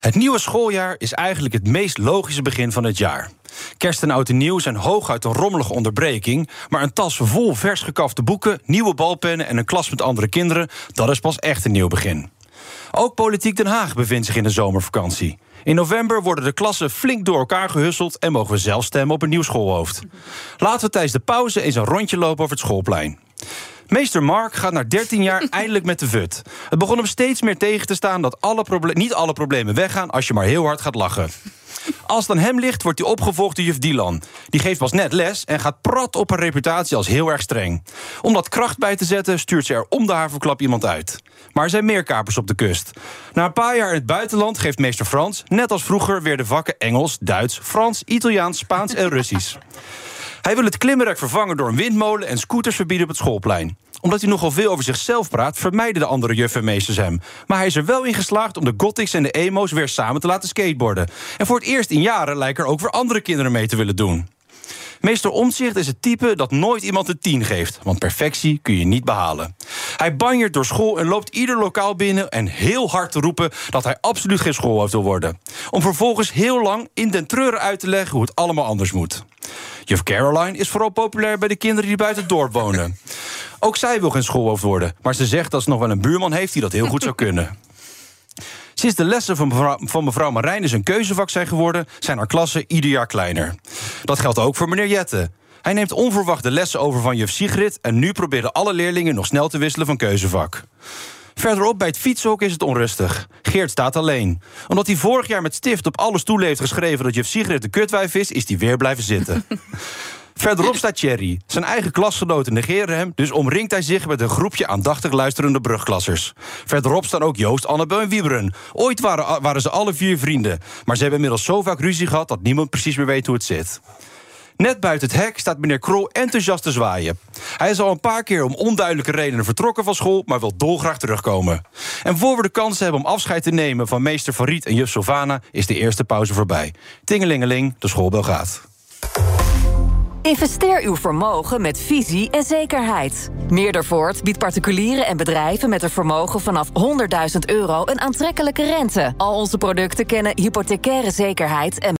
Het nieuwe schooljaar is eigenlijk het meest logische begin van het jaar. Kerst en oud en nieuw zijn hooguit een rommelige onderbreking... maar een tas vol vers gekafte boeken, nieuwe balpennen... en een klas met andere kinderen, dat is pas echt een nieuw begin. Ook Politiek Den Haag bevindt zich in de zomervakantie. In november worden de klassen flink door elkaar gehusseld... en mogen we zelf stemmen op een nieuw schoolhoofd. Laten we tijdens de pauze eens een rondje lopen over het schoolplein. Meester Mark gaat na 13 jaar eindelijk met de VUT. Het begon hem steeds meer tegen te staan dat alle niet alle problemen weggaan als je maar heel hard gaat lachen. Als het aan hem ligt, wordt hij opgevolgd door juf Dylan. Die geeft pas net les en gaat prat op haar reputatie als heel erg streng. Om dat kracht bij te zetten, stuurt ze er om de haverklap iemand uit. Maar er zijn meer kapers op de kust. Na een paar jaar in het buitenland geeft meester Frans... net als vroeger weer de vakken Engels, Duits, Frans, Italiaans, Spaans en Russisch. Hij wil het klimmerrek vervangen door een windmolen en scooters verbieden op het schoolplein. Omdat hij nogal veel over zichzelf praat, vermijden de andere juffen meesters hem. Maar hij is er wel in geslaagd om de gothics en de emo's weer samen te laten skateboarden. En voor het eerst in jaren lijken er ook weer andere kinderen mee te willen doen. Meester Omtzigt is het type dat nooit iemand een 10 geeft, want perfectie kun je niet behalen. Hij banjert door school en loopt ieder lokaal binnen en heel hard te roepen dat hij absoluut geen schoolhoofd wil worden. Om vervolgens heel lang in den treuren uit te leggen hoe het allemaal anders moet. Juf Caroline is vooral populair bij de kinderen die buiten het dorp wonen. Ook zij wil geen schoolhoofd worden, maar ze zegt dat ze nog wel een buurman heeft die dat heel goed zou kunnen. Sinds de lessen van mevrouw, van mevrouw Marijn een keuzevak zijn geworden, zijn haar klassen ieder jaar kleiner. Dat geldt ook voor meneer Jette. Hij neemt onverwacht de lessen over van juf Sigrid en nu proberen alle leerlingen nog snel te wisselen van keuzevak. Verderop bij het fietshok is het onrustig. Geert staat alleen. Omdat hij vorig jaar met stift op alle stoelen heeft geschreven... dat juf Sigrid de kutwijf is, is hij weer blijven zitten. Verderop staat Thierry. Zijn eigen klasgenoten negeren hem, dus omringt hij zich met een groepje aandachtig luisterende brugklassers. Verderop staan ook Joost, Annabel en Wieberen. Ooit waren, waren ze alle vier vrienden, maar ze hebben inmiddels zo vaak ruzie gehad dat niemand precies meer weet hoe het zit. Net buiten het hek staat meneer Krol enthousiast te zwaaien. Hij is al een paar keer om onduidelijke redenen vertrokken van school... maar wil dolgraag terugkomen. En voor we de kans hebben om afscheid te nemen... van meester Riet en juf Sylvana... is de eerste pauze voorbij. Tingelingeling, de schoolbel gaat. Investeer uw vermogen met visie en zekerheid. Meerdervoort biedt particulieren en bedrijven met een vermogen vanaf 100.000 euro een aantrekkelijke rente. Al onze producten kennen hypothecaire zekerheid en